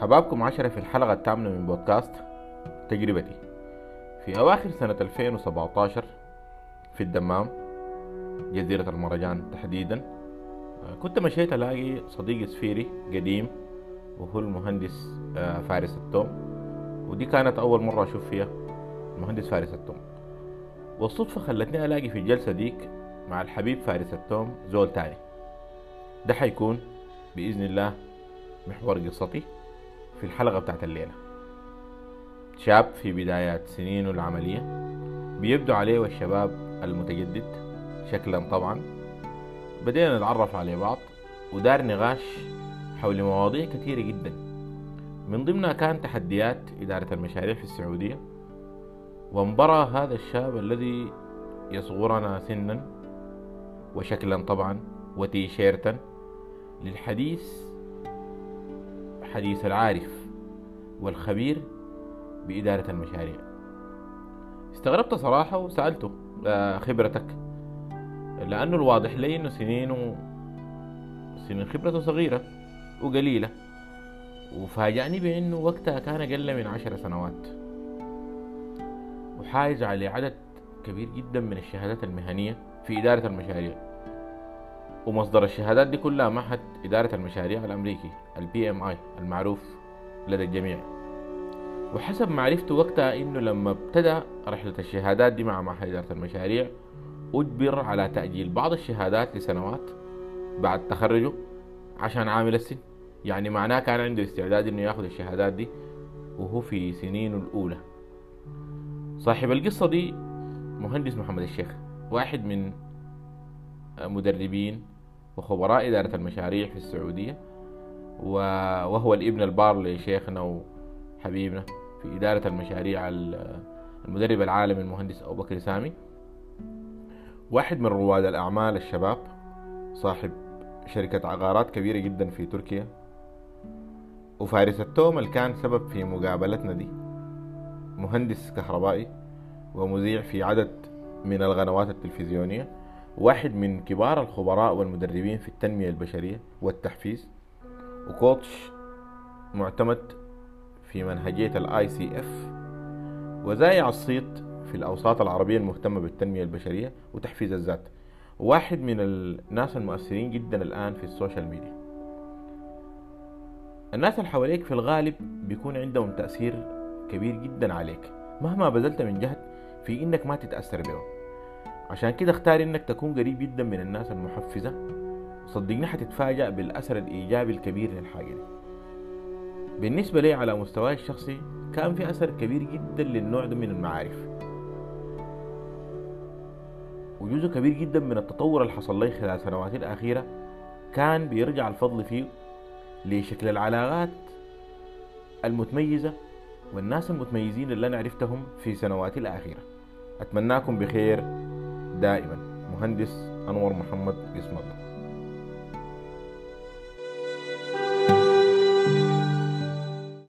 حبابكم عشرة في الحلقة الثامنة من بودكاست تجربتي. في أواخر سنة 2017 في الدمام جزيرة المرجان تحديدا كنت مشيت ألاقي صديق سفيري قديم وهو المهندس آه، فارس التوم. ودي كانت أول مرة أشوف فيها المهندس فارس التوم. والصدفة خلتني ألاقي في الجلسة ديك مع الحبيب فارس التوم زول تاني. ده حيكون بإذن الله محور قصتي. في الحلقة بتاعت الليلة. شاب في بدايات سنينه العملية بيبدو عليه والشباب المتجدد شكلا طبعا. بدينا نتعرف على بعض ودار نقاش حول مواضيع كثيرة جدا. من ضمنها كان تحديات إدارة المشاريع في السعودية وانبرى هذا الشاب الذي يصغرنا سنا وشكلا طبعا وتيشيرتا للحديث حديث العارف. والخبير بإدارة المشاريع. استغربت صراحة وسألته خبرتك؟ لأنه الواضح لي أنه سنينه سنين خبرته صغيرة وقليلة. وفاجأني بأنه وقتها كان أقل من عشر سنوات. وحايز على عدد كبير جدا من الشهادات المهنية في إدارة المشاريع. ومصدر الشهادات دي كلها معهد إدارة المشاريع الأمريكي ال PMI المعروف. لدى الجميع. وحسب معرفته وقتها إنه لما ابتدى رحلة الشهادات دي مع معهد إدارة المشاريع أجبر على تأجيل بعض الشهادات لسنوات بعد تخرجه عشان عامل السن. يعني معناه كان عنده استعداد إنه ياخذ الشهادات دي وهو في سنينه الأولى. صاحب القصة دي مهندس محمد الشيخ واحد من مدربين وخبراء إدارة المشاريع في السعودية. وهو الابن البار لشيخنا وحبيبنا في إدارة المشاريع المدرب العالمي المهندس أبو بكر سامي. واحد من رواد الأعمال الشباب صاحب شركة عقارات كبيرة جدا في تركيا. وفارس التوم اللي كان سبب في مقابلتنا دي. مهندس كهربائي ومذيع في عدد من القنوات التلفزيونية. واحد من كبار الخبراء والمدربين في التنمية البشرية والتحفيز. و coach معتمد في منهجية ال ICF وذايع الصيت في الأوساط العربية المهتمة بالتنمية البشرية وتحفيز الذات. واحد من الناس المؤثرين جدا الآن في ال social media. الناس اللي حواليك في الغالب بيكون عندهم تأثير كبير جدا عليك. مهما بذلت من جهد في إنك ما تتأثر بهم. عشان كده اختار إنك تكون قريب جدا من الناس المحفزة صدقني حتتفاجأ بالأثر الإيجابي الكبير للحاجة دي. بالنسبة لي على مستواي الشخصي كان في أثر كبير جدا للنوع ده من المعارف. وجزء كبير جدا من التطور اللي حصل لي خلال السنوات الأخيرة كان بيرجع الفضل فيه لشكل العلاقات المتميزة والناس المتميزين اللي أنا عرفتهم في سنواتي الأخيرة. أتمناكم بخير دائما. مهندس أنور محمد اسم الله.